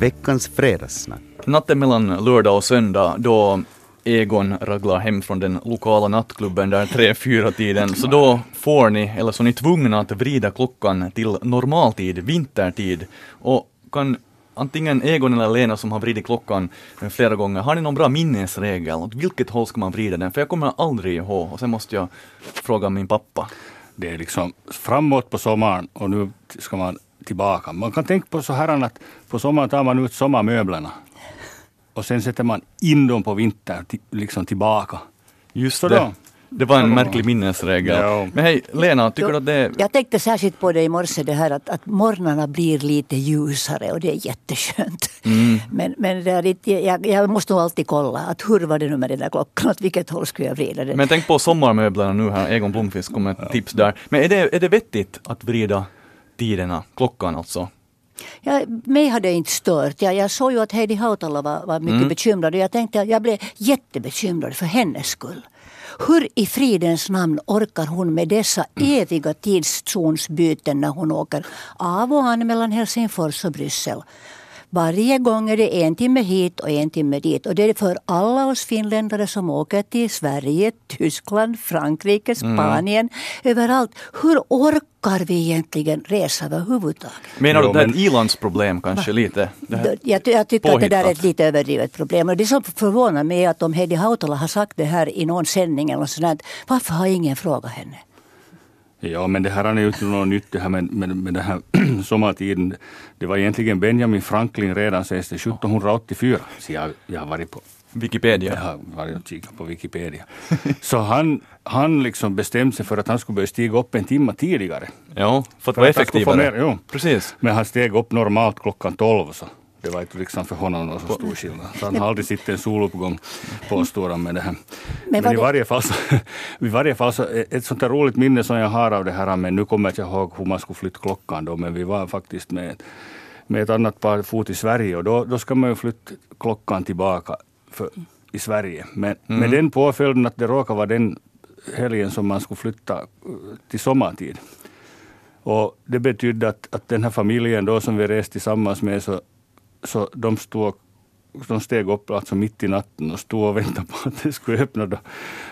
Veckans fredagssnack. Natten mellan lördag och söndag då Egon raglar hem från den lokala nattklubben där tre, fyra tiden så då får ni, eller så är ni tvungna att vrida klockan till normaltid, vintertid. Och kan antingen Egon eller Lena som har vridit klockan flera gånger, har ni någon bra minnesregel? Åt vilket håll ska man vrida den? För jag kommer aldrig ihåg och sen måste jag fråga min pappa. Det är liksom framåt på sommaren och nu ska man tillbaka. Man kan tänka på så här att på sommaren tar man ut sommarmöblerna och sen sätter man in dem på vintern, liksom tillbaka. Just så det. Det var en märklig minnesregel. Ja. Men hej, Lena, tycker du att det... Jag tänkte särskilt på det i morse, det här att, att morgnarna blir lite ljusare och det är jätteskönt. Mm. Men, men det är lite, jag, jag, måste nog alltid kolla att hur var det nu med den där klockan, åt vilket håll skulle jag vrida den? Men tänk på sommarmöblerna nu här, Egon Blomqvist kom med ett tips där. Men är det, är det vettigt att vrida tiderna, klockan alltså? Ja, mig hade det inte stört. Jag, jag såg ju att Heidi Hautala var, var mycket mm. bekymrad och jag tänkte att jag blev jättebekymrad för hennes skull. Hur i fridens namn orkar hon med dessa mm. eviga tidszonsbyten när hon åker av och an mellan Helsingfors och Bryssel? Varje gång är det en timme hit och en timme dit. Och det är för alla oss finländare som åker till Sverige, Tyskland, Frankrike, mm. Spanien, mm. överallt. Hur orkar vi egentligen resa överhuvudtaget? Menar du att det är ett ilandsproblem kanske lite? Jag, jag tycker påhittat. att det där är ett lite överdrivet problem. Och det som förvånar mig är att om Heidi Hautala har sagt det här i någon sändning eller sådant, varför har ingen frågat henne? Ja, men det här är ju inte något nytt det här med, med, med den här sommartiden. Det var egentligen Benjamin Franklin redan sägs det 1784. Så jag, jag har varit på Wikipedia. Jag har varit och kikat på Wikipedia. Så han, han liksom bestämde sig för att han skulle börja stiga upp en timme tidigare. Ja, för att vara effektivare. Mer, jo. Precis. Men han steg upp normalt klockan tolv. Så. Det var inte liksom för honom någon så stor skillnad. Så han har aldrig sett en soluppgång, påstår han med det här. Men, men i, varje fall så, i varje fall så, ett sånt här roligt minne som jag har av det här, men nu kommer jag inte ihåg hur man skulle flytta klockan då, men vi var faktiskt med, med ett annat par fot i Sverige och då, då ska man ju flytta klockan tillbaka för, i Sverige. Men mm. med den påföljden att det råkar vara den helgen som man skulle flytta till sommartid. Och det betydde att, att den här familjen då som vi reste tillsammans med så så de, stod, de steg upp alltså mitt i natten och stod och väntade på att det skulle öppna. De,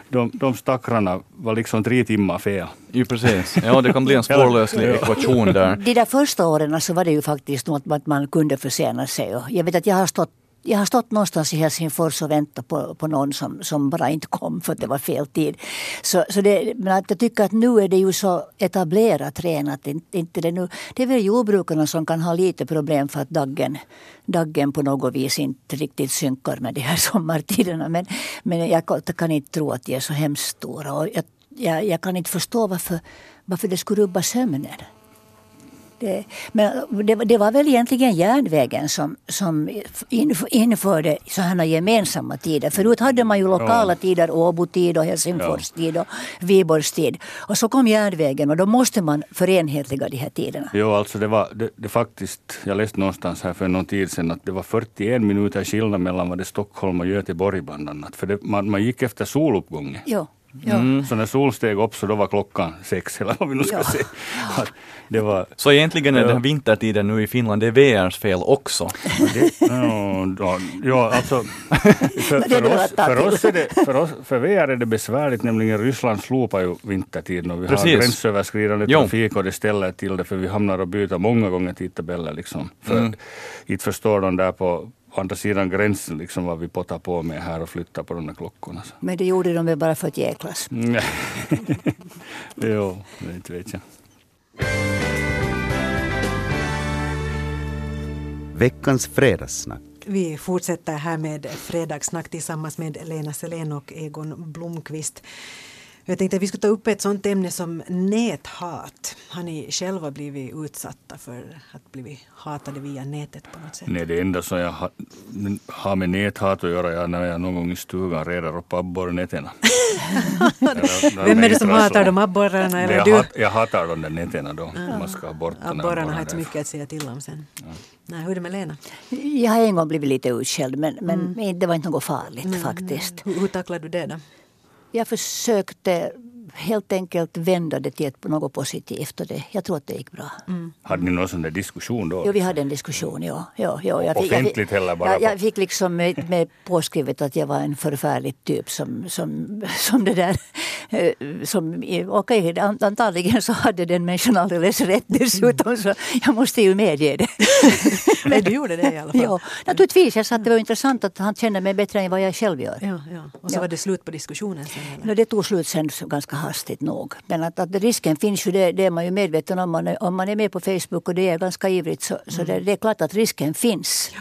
de, de stackarna var liksom tre timmar fel. Jo precis, ja det kan bli en svårlöslig ekvation där. De där första åren så var det ju faktiskt något att man kunde försena sig. Jag vet att jag har stått jag har stått någonstans i Helsingfors och väntat på, på någon som, som bara inte kom för att det var fel tid. Så, så det, men att jag tycker att nu är det ju så etablerat renat. inte, inte det nu. Det är väl jordbrukarna som kan ha lite problem för att daggen, daggen på något vis inte riktigt synkar med de här sommartiderna. Men, men jag kan inte tro att de är så hemskt stora. Och jag, jag, jag kan inte förstå varför, varför det skulle rubba sömnen. Det, men det, det, var väl egentligen järnvägen som, som införde sådana gemensamma tider. Förut hade man ju lokala ja. tider, Åbo-tid och Helsingfors-tid och Viborgs-tid. Och så kom järnvägen och då måste man förenhetliga de här tiderna. Jo, alltså det var det, det faktiskt, jag läste någonstans här för någon tid sedan att det var 41 minuter skillnad mellan vad det Stockholm och Göteborg bland annat. För det, man, man gick efter soluppgången. Jo. Mm. Så när sol steg upp så då var klockan sex eller vad vi nu ska ja. se. Det var, så egentligen är ja. den vintertiden nu i Finland, det är VRs fel också? Det, ja, ja, alltså för, för, oss, för, oss är det, för, oss, för VR är det besvärligt, nämligen Ryssland slopar ju vintertiden och vi Precis. har gränsöverskridande trafik och det ställer till det för vi hamnar och byter många gånger tidtabeller liksom. För mm. inte förstår de där på på andra sidan gränsen liksom vad vi pottar på med här och flyttar på de där klockorna. Så. Men det gjorde de väl bara för att jäklas? jo, det inte vet jag. Veckans fredagssnack. Vi fortsätter här med fredagssnack tillsammans med Lena Selén och Egon Blomqvist. Jag tänkte att vi skulle ta upp ett sånt ämne som näthat. Har ni själva blivit utsatta för att bli hatade via nätet på något sätt? Nej, det enda som jag har med näthat att göra är när jag någon gång i stugan redar upp abborrnätterna. Vem är det som hatar de abborrarna? Eller jag, du? Hat, jag hatar de där nätterna då. Ja. Man ska ha bort Abborrarna har inte så mycket att säga till om sen. Ja. Nej, hur är det med Lena? Jag har en gång blivit lite utskälld men, men mm. det var inte något farligt mm. faktiskt. Hur, hur tacklade du det då? Jag försökte helt enkelt vända det till något positivt. Och det, jag tror att det gick bra. Mm. Hade ni någon sån där diskussion då? Jo, vi hade en diskussion. Ja. Ja, ja, jag fick, Offentligt heller bara? Jag, jag fick liksom med, med påskrivet att jag var en förfärlig typ som, som, som det där. Eh, som, okej, okay, antagligen så hade den människan alldeles rätt dessutom. Så jag måste ju medge det. Men du gjorde det i alla fall? Ja, naturligtvis. Jag sa att det var intressant att han känner mig bättre än vad jag själv gör. Ja, ja. Och så ja. var det slut på diskussionen sen? Eller? Det tog slut sen ganska hastigt nog. Men att, att risken finns ju, det, det är man ju medveten om. Man är, om man är med på Facebook och det är ganska ivrigt så, mm. så det, det, är klart att risken finns. Ja.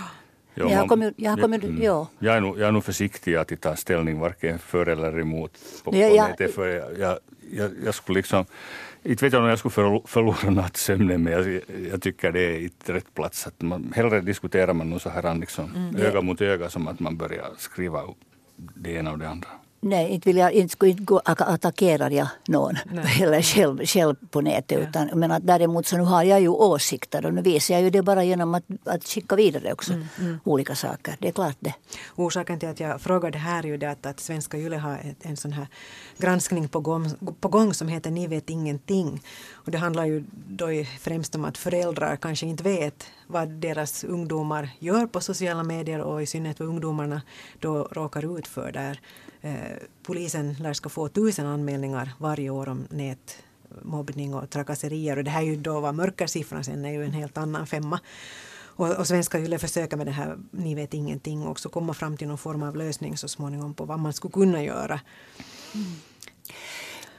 Jo, jag, har kommit, jag, har kommit, mm, ja. jag, är nog, jag är nog försiktig att ta ställning varken för eller emot på, på ja, nätet. För jag, jag, jag, jag skulle liksom inte vet jag om jag skulle förlora nattsömnen men jag, jag, tycker det är inte rätt plats. Att man, hellre diskuterar man nog så här liksom, mm. öga mot öga som att man börjar skriva det ena och det andra. Nej, inte, vill jag, inte, skulle inte gå, attackerar jag någon eller själv, själv på nätet. Ja. Utan, men att däremot så nu har jag ju åsikter och nu visar jag ju det bara genom att, att skicka vidare också mm, mm. olika saker. Det är klart det. Orsaken till att jag frågade här är ju det att, att Svenska Yle har ett, en sån här granskning på gång, på gång som heter Ni vet ingenting. Och det handlar ju då främst om att föräldrar kanske inte vet vad deras ungdomar gör på sociala medier och i synnerhet vad ungdomarna då råkar ut för där. Eh, polisen lär ska få tusen anmälningar varje år om nätmobbning och trakasserier. Och det här är ju då vad mörkersiffran sen är ju en helt annan femma. Och, och Svenska Yle försöker med det här Ni vet ingenting också komma fram till någon form av lösning så småningom på vad man skulle kunna göra. Mm.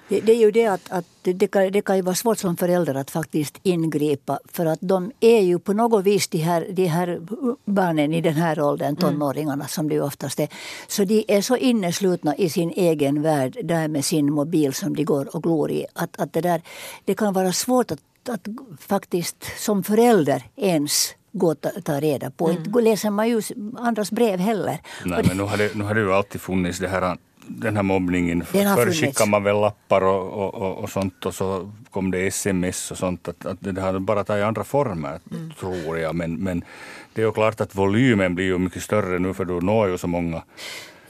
Det, det, är ju det att, att det, kan, det kan ju vara svårt som förälder att faktiskt ingripa för att de är ju på något vis de här, de här barnen i den här åldern, mm. tonåringarna mm. som det oftast är. Så de är så inneslutna i sin egen värld där med sin mobil som de går och glor i. Att, att det, där, det kan vara svårt att, att faktiskt som förälder ens gå och ta, ta reda på. Mm. Inte läser man ju andras brev heller. Nej, men nu har, det, nu har det ju alltid funnits det här den här mobbningen. Förr skickade man väl lappar och, och, och, sånt och så kom det sms och sånt. Att, att det har bara tagit andra former, mm. tror jag. Men, men det är ju klart att volymen blir ju mycket större nu för du når ju så många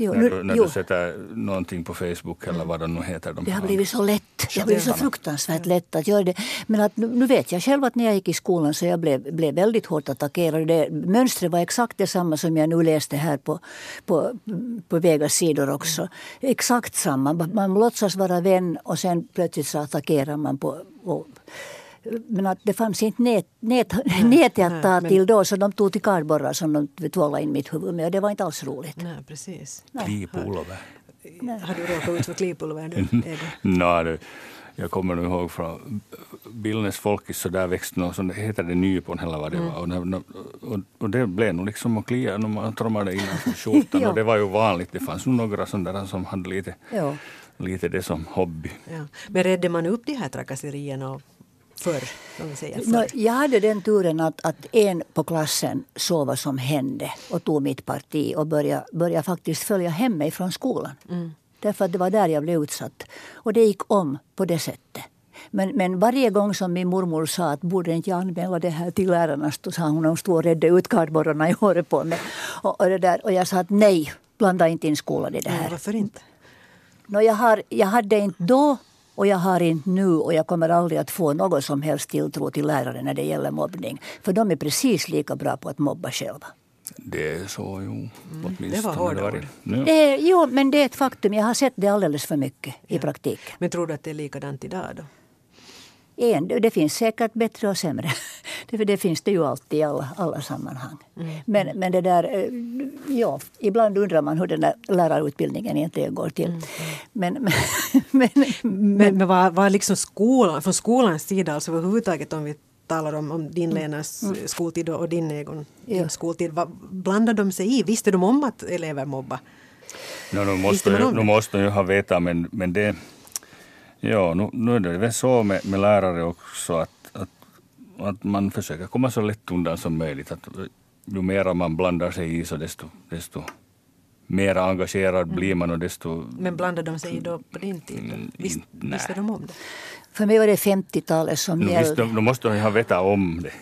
Jo, när, du, när du sätter någonting på Facebook eller vad de nu heter. De det har blivit så lätt. Det har blivit så fruktansvärt lätt att göra det. Men att, nu vet jag själv att när jag gick i skolan så jag blev, blev väldigt hårt attackerad. Det, mönstret var exakt detsamma som jag nu läste här på, på, på Vegas sidor också. Exakt samma. Man låtsas vara vän och sen plötsligt så attackerar man på, på men att det fanns inte nät, nät, nät att ta till då så de tog till kardborrar som de tvålade in mitt huvud med och det var inte alls roligt. Nej, precis. Klipulve. Har du råkat ut för klipulver du, Nej, jag kommer nu ihåg från Billnes folkis så där växte något som heter det nypon eller vad det mm. var. Och, och, och, det blev nog liksom att klia när man trommade innanför skjortan och det var ju vanligt. Det fanns nog några sådana som hade lite, lite det som hobby. Ja. Men redde man upp de här trakasserierna förr? No, jag hade den turen att, att en på klassen såg vad som hände och tog mitt parti och började, började faktiskt följa hem mig från skolan. Mm. Därför att det var där jag blev utsatt. Och det gick om på det sättet. Men, men varje gång som min mormor sa att borde inte jag anmäla det här till lärarna så sa hon att hon stod och räddade ut kardborrarna i håret på mig. Och, och, det där, och jag sa att nej, blanda inte in skolan i det här. Ja, varför inte? No, jag, har, jag hade inte då och jag har inte nu och jag kommer aldrig att få någon som helst tilltro till lärare när det gäller mobbning. För de är precis lika bra på att mobba själva. Det är så, jo. Mm. Det var hårda ord. Det, jo, men det är ett faktum. Jag har sett det alldeles för mycket ja. i praktiken. Men tror du att det är likadant idag då? En, det finns säkert bättre och sämre. Det, det finns det ju alltid i alla, alla sammanhang. Mm. Men, men det där, eh, ja, ibland undrar man hur den där lärarutbildningen egentligen går till. Mm. Men, men, men, men, men vad, vad liksom skolan, från skolans sida, alltså överhuvudtaget om vi talar om, om din mm. Lenas mm. skoltid och din egen ja. skoltid. Vad, blandade de sig i? Visste de om att elever mobbar? No, nu måste, ju, nu måste de ju ha vetat men, men det Ja, nu, nu är det väl så med, med lärare också att, att, man försöker komma så lätt undan som möjligt. Att ju mer man blandar sig i så desto, desto mer engagerad mm. blir man och desto... Men blandade de sig i då på din tid? Mm, Visst, visste de om det? För mig var det 50-talet som no, gällde. Då måste de ha vetat om det.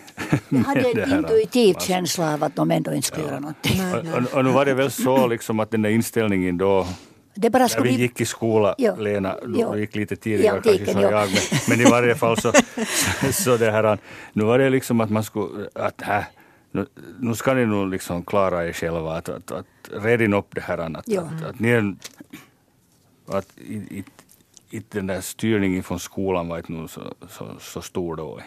Jag hade en intuitiv känsla av att de ändå inte skulle göra någonting. Och, och, och nu var det väl så liksom att den där inställningen då Det bara skulle vi gick i skola, Ja. Lena, du Ja. gick lite tidigare Ja, kanske som ja. jag, men, men i varje fall så, så det här, nu var det liksom att man skulle, att här, nu, nu ska ni nog liksom klara er själva, att, att, att reda upp det här, att, Ja. att, att ni är, att i, i, den där styrningen från skolan var inte så, så, så stor då.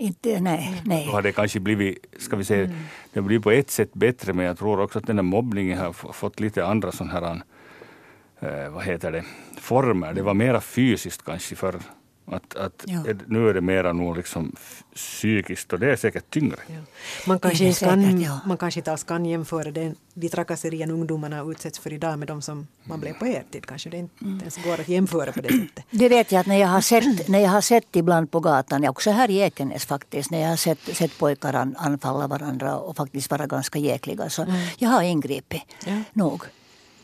Inte, nej, Då nej. har det kanske blivit, ska vi säga, det blir på ett sätt bättre, men jag tror också att den där mobbningen har fått lite andra sådana här, eh, vad heter det, former. Det var mera fysiskt kanske förr. Att, att Ja. Nu är det mera nog liksom psykiskt och det är säkert tyngre. Ja. Man, kanske inte kan, ja. man kanske inte alls kan jämföra den, de trakasserier ungdomarna utsätts för idag med de som man blev på er tid. Kanske det inte ens går att jämföra på det sättet. Det vet jag att när jag har sett, när jag har sett ibland på gatan, också här i Ekenäs faktiskt, när jag har sett, sett pojkar an, anfalla varandra och faktiskt vara ganska jäkliga, så jag har ingripit. Ja. Nog.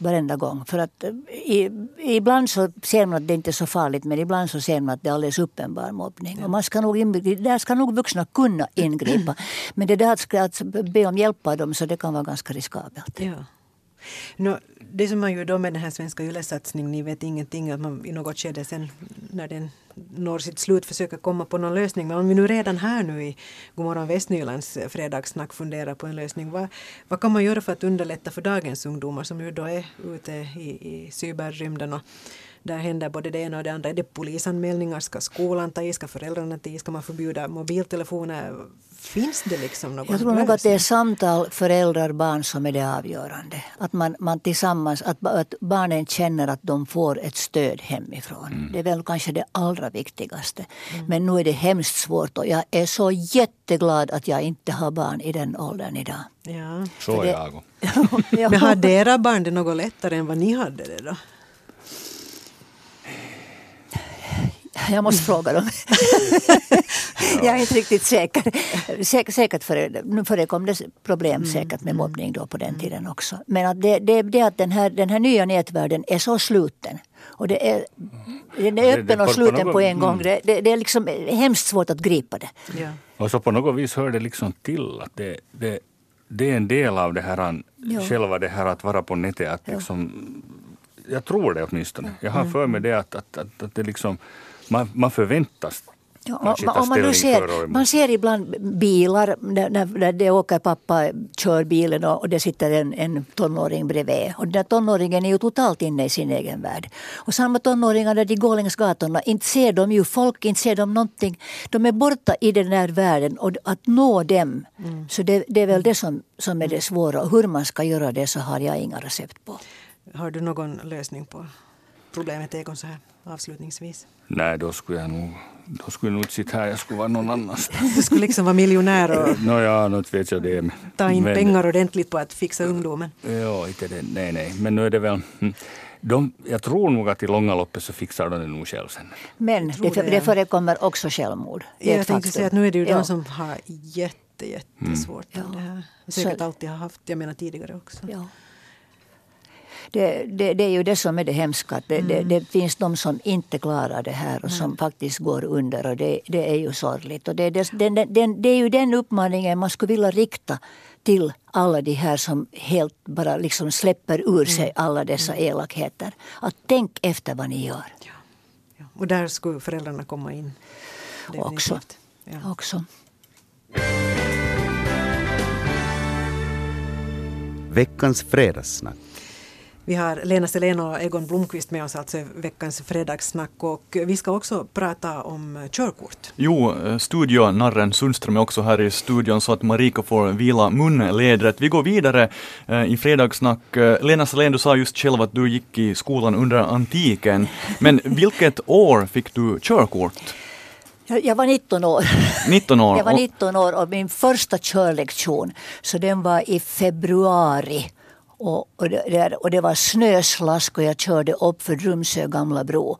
Varenda gång. För att eh, i, ibland så ser man att det inte är så farligt men ibland så ser man att det är alldeles uppenbar mobbning. Och man ska nog, där ska nog vuxna kunna ingripa. Men det där att, att be om hjälp av dem så det kan vara ganska riskabelt. Ja. No, det som man ju då med den här svenska ylesatsningen, ni vet ingenting, att man i något skede sen när den når sitt slut försöker komma på någon lösning. Men om vi nu redan här nu i Godmorgon Västnylands fredagssnack funderar på en lösning, vad, vad kan man göra för att underlätta för dagens ungdomar som ju då är ute i, i cyberrymden och där händer både det ena och det andra. Är det polisanmälningar? Ska skolan ta i? Ska föräldrarna ta i? Ska man förbjuda mobiltelefoner? Finns det liksom någon Jag tror nog att det är samtal föräldrar barn som är det avgörande. Att man, man tillsammans, att, att barnen känner att de får ett stöd hemifrån. Det är väl kanske det allra viktigaste. Men nu är det hemskt svårt och jag är så jätteglad att jag inte har barn i den åldern idag. Ja. Så det- är jag. Ja. Men hade era barn det något lättare än vad ni hade det då? Jag måste fråga dem. jag är inte riktigt säker. Säk, säkert före, nu förekom det problem säkert med mobbning då på den tiden också. Men att det, det, det att den här, den här nya nätvärlden är så sluten. Och det är, den är öppen och sluten på en gång. mm. Det, det, det är liksom hemskt svårt att gripa det. Ja. Och så på något vis hör det liksom till att det, det, det är en del av det här, Ja. själva det här att vara på nätet. Att liksom, jag tror det åtminstone. Jag har för mig det att, att, att, att det liksom, man, man förväntas Ja, om, man, nu ser, man ser ibland bilar när, när, när det åker pappa kör bilen och, och det sitter en, en tonåring bredvid. Och den där tonåringen är ju totalt inne i sin egen värld. Och samma tonåringar när de går längs gatorna, inte ser de ju folk, inte ser de någonting. De är borta i den där världen och att nå dem, så det, det är väl det som, som är det svåra. Och hur man ska göra det så har jag inga recept på. Har du någon lösning på problemet Egon så här avslutningsvis? Nej, då skulle jag nog, då skulle jag nog inte sitta här, jag skulle vara någon annanstans. Du skulle liksom vara miljonär och Nåja, nu vet jag det. ta in men- pengar ordentligt på att fixa ungdomen. Ja, inte det, nej, nej. Men nu är det väl... hm, De, jag tror nog att i långa loppet så fixar de det nog själv sen. Men det, det, det ja. förekommer också självmord. Jag tänkte säga att nu är det ju Ja. de som har jätte, jättesvårt med det här. Säkert Så- alltid har haft, jag menar tidigare också. Ja. Det, det, det är ju det som är det hemska. Det, Mm. det finns de som inte klarar det här och som faktiskt går under. Och det, det är ju sorgligt. Och det, det, den, den, det är ju den uppmaningen man skulle vilja rikta till alla de här som helt bara liksom släpper ur Mm. sig alla dessa elakheter. Att tänk efter vad ni gör Ja. Och där skulle föräldrarna komma in. också. Ja. också. Veckans fredagssnack. Vi har Lena Selén och Egon Blomqvist med oss alltså veckans fredagssnack och vi ska också prata om körkort. Jo, eh, studionarren Sundström är också här i studion så att Marika får vila munledret. Vi går vidare eh, i fredagssnack. Eh, Lena Salén, du sa just själv att du gick i skolan under antiken. Men vilket år fick du körkort? Jag, var 19 år. 19 år? Jag var Och- 19 år och min första körlektion så den var i februari. Och, och, det, och det var snöslask och jag körde upp för Drumsö gamla bro.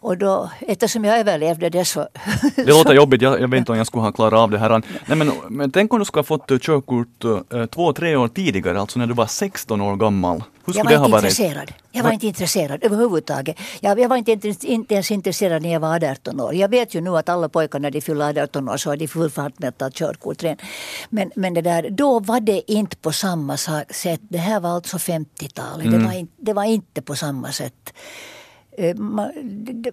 Och då, eftersom jag överlevde det så... Det låter jobbigt, jag, jag vet inte om jag skulle ha klarat av det här. Nej, men, men tänk om du skulle ha fått körkort uh, två, tre år tidigare, alltså när du var 16 år gammal. Hur skulle jag var inte intresserad. Jag var inte intresserad överhuvudtaget. Jag, jag var inte, inte ens intresserad när jag var 18 år. Jag vet ju nu att alla pojkar när de fyller 18 år så är de full fart med att ta körkort. Men, men det där, då var det inte på samma sätt. Det här var alltså 50-talet. Mm. Det, var det var inte på samma sätt. Eh, man,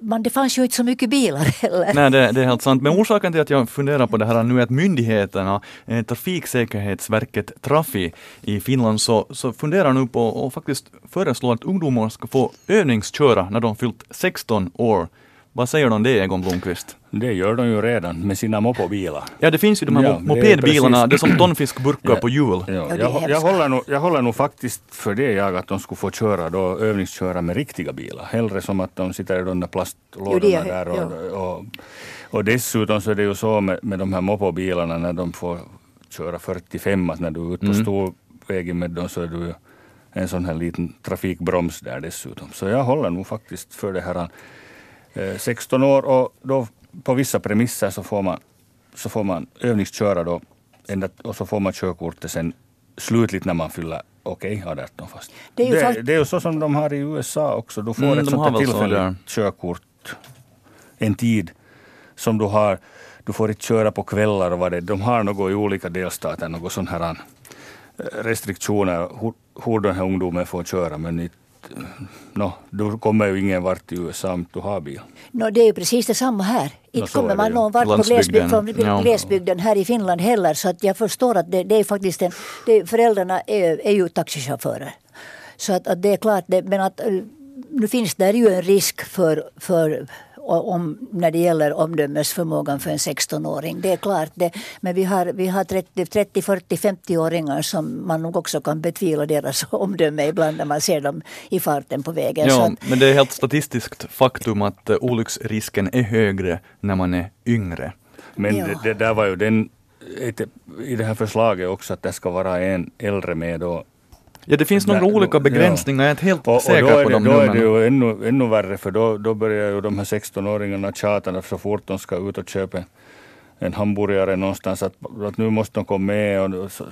man, det, fanns ju inte så mycket bilar heller. Nej, det, det, är helt sant. Men orsaken till att jag funderar på det här nu är att myndigheterna, eh, Trafiksäkerhetsverket Trafi i Finland, så, så funderar nu på och faktiskt föreslår att ungdomar ska få övningsköra när de fyllt 16 år. Vad säger du om det, Egon Blomqvist? Det gör de ju redan med sina mopobilar. Ja, det finns ju de här ja, mopedbilarna, det är, det är som tonfiskburkar ja, på hjul. Ja, jag, jag, håller nog, jag håller nog faktiskt för det jag att de skulle få köra då, övningsköra med riktiga bilar. Hellre som att de sitter i de där plastlådorna där. Och, och, och, dessutom så är det ju så med, med de här mopobilarna när de får köra 45 att när du är ute på mm. storvägen med dem så är du en sån här liten trafikbroms där dessutom. Så jag håller nog faktiskt för det här 16 år och då på vissa premisser så får man, så får man övningsköra då och så får man körkortet sen slutligt när man fyller okej, okay, 18 fast. Det är, ju det, det är ju så som de har i USA också. Du får mm, ett sånt tillfälligt körkort en tid som du har. Du får inte köra på kvällar och vad det De har något i olika delstater, något sån här eh, restriktioner hur, hur den här ungdomen får köra men inte no, du kommer ju ingen vart i USA om du har bil. No, det är ju precis detsamma här. Inte no, kommer man någon vart på glesbygd, från glesbygden här i Finland heller. Så att jag förstår att det, det är faktiskt en, det, föräldrarna är, är ju taxichaufförer. Så att, att det är klart, det, men att eh, nu finns det ju en risk för, för om, när det gäller omdömesförmågan för en 16-åring. Det är klart det. Men vi har, vi har 30, 30, 40, 50-åringar som man nog också kan betvivla deras omdöme ibland när man ser dem i farten på vägen. Ja, att, men det är helt statistiskt faktum att uh, olycksrisken är högre när man är yngre. Men ja. det, det, där var ju den i det här förslaget också att det ska vara en äldre med då Ja, det finns några olika begränsningar, jag är inte helt och, säker och på dem Då är det ju ännu, ännu värre, för då, då börjar ju de här 16-åringarna tjata så fort de ska ut och köpa en hamburgare någonstans att, att nu måste de komma med. Och, så,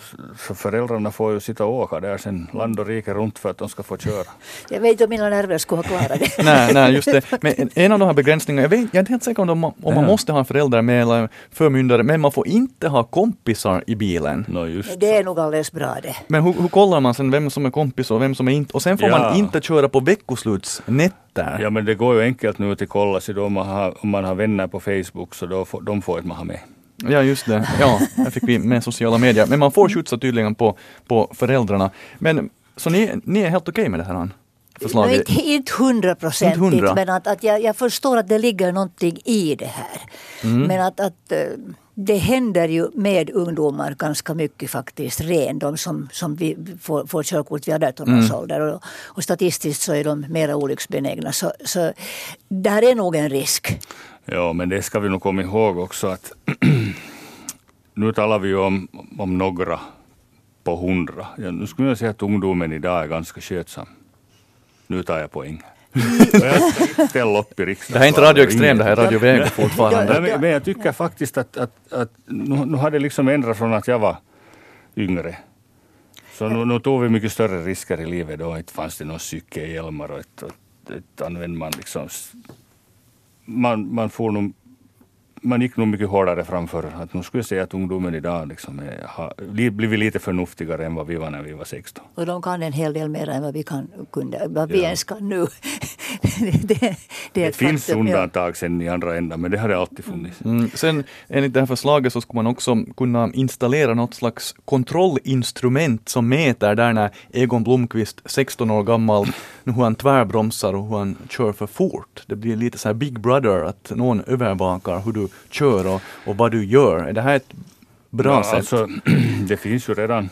så föräldrarna får ju sitta och åka där sen land och rike runt för att de ska få köra. Jag vet inte om mina nerver skulle ha klarat det. nej, nej, just det. Men en av de här begränsningarna, jag, vet, jag är inte helt säker om, man, om man måste ha föräldrar med eller förmyndare, men man får inte ha kompisar i bilen. No, just det är nog alldeles bra det. Men hur, hur kollar man sen vem som är kompis och vem som är inte? Och sen får ja. man inte köra på där. Ja men det går ju enkelt nu att kolla sig då om man har, om man har vänner på Facebook så då får, de får inte man ha med. Ja just det, ja, här fick vi med sociala medier. Men man får skjutsa tydligen på, på föräldrarna. Men så ni, ni är helt okej okay med det här? Förslaget. Inte, inte hundraprocentigt, men att, att jag, jag, förstår att det ligger någonting i det här. Mm. Men att, att eh, det händer ju med ungdomar ganska mycket faktiskt, ren, de som, som vi får, får körkort vid 18 års mm. ålder. Och, och, statistiskt så är de mer olycksbenägna. Så, så där är nog en risk. Ja, men det ska vi nog komma ihåg också att nu talar vi ju om, om några på hundra. Ja, nu skulle jag säga att ungdomen idag är ganska skötsam. Nu tar jag poäng. Ställ upp i riksdagen. Det här är inte Radio Extrem, det här är Radio Vega fortfarande. men jag tycker faktiskt att, att, att nu, nu har det liksom ändrat från att jag var yngre. Så nu, nu tog vi mycket större risker i livet då. Inte fanns det några cykelhjälmar och ett, ett, ett använde man liksom man, man får nog man gick nog mycket hårdare framför. Att nu skulle jag säga att ungdomen idag liksom är, har blivit lite förnuftigare än vad vi var när vi var 16. Och de kan en hel del mer än vad vi kan, kunde, vad vi ja. ens kan nu. det, det, det finns faktum, undantag sen i andra änden, men det har det alltid funnits. Mm. Sen enligt det här förslaget så skulle man också kunna installera något slags kontrollinstrument som mäter där när Egon Blomqvist, 16 år gammal, hur han tvärbromsar och hur han kör för fort. Det blir lite så här Big Brother, att någon övervakar hur du kör och, och vad du gör. Är det här ett bra ja, sätt? Alltså, det finns ju redan.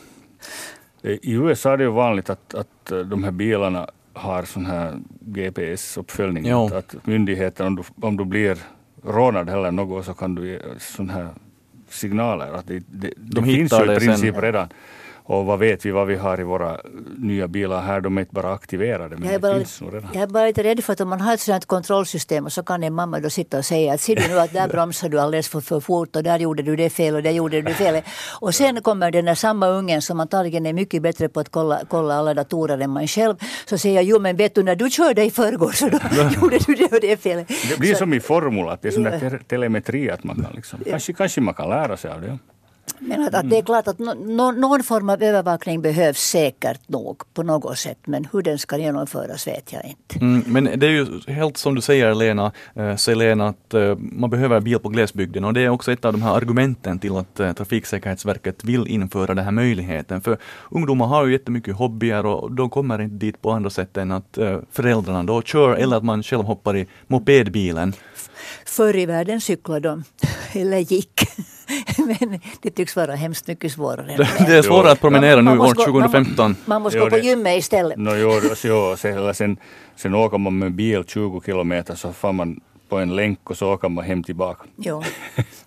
I USA är det ju vanligt att, att de här bilarna har sån här GPS-uppföljning. Att, att myndigheten, om du, om du blir rånad eller något så kan du ge sån här signaler. Att det, det, de det finns ju i princip sen. redan. Och vad vet vi vad vi har i våra nya bilar här? De är inte bara aktiverade, men Jag är, det bara, finns nog redan. jag är bara lite rädd för att om man har ett sådant kontrollsystem så kan en mamma då sitta och säga att ser du nu att där bromsar du alldeles för, för fort och där gjorde du det fel och där gjorde du fel. Och sen kommer den där samma ungen som antagligen är mycket bättre på att kolla, kolla alla datorer än man själv. Så säger jag, jo men vet du när du körde i förrgår så då gjorde du det och det fel. Det blir så, som i formula, det är sån där te- telemetri att man kan liksom, kanske, kanske man kan lära sig av det. Men att, att det är klart att no, no, någon form av övervakning behövs säkert nog på något sätt. Men hur den ska genomföras vet jag inte. Mm, men det är ju helt som du säger Lena, eh, Selena, att eh, man behöver bil på glesbygden och det är också ett av de här argumenten till att eh, Trafiksäkerhetsverket vill införa den här möjligheten. För ungdomar har ju jättemycket hobbyer och de kommer inte dit på andra sätt än att eh, föräldrarna då kör eller att man själv hoppar i mopedbilen. Förr i världen cyklade de, eller gick. Men det tycks vara hemskt mycket svårare. Det, är svårare att promenera nu år måste gå- man- 2015. Man måste gå på gymmet istället. No, jo, jo, sen, sen åker man med bil 20 kilometer så får man på en länk och så åker man hem tillbaka. Jo.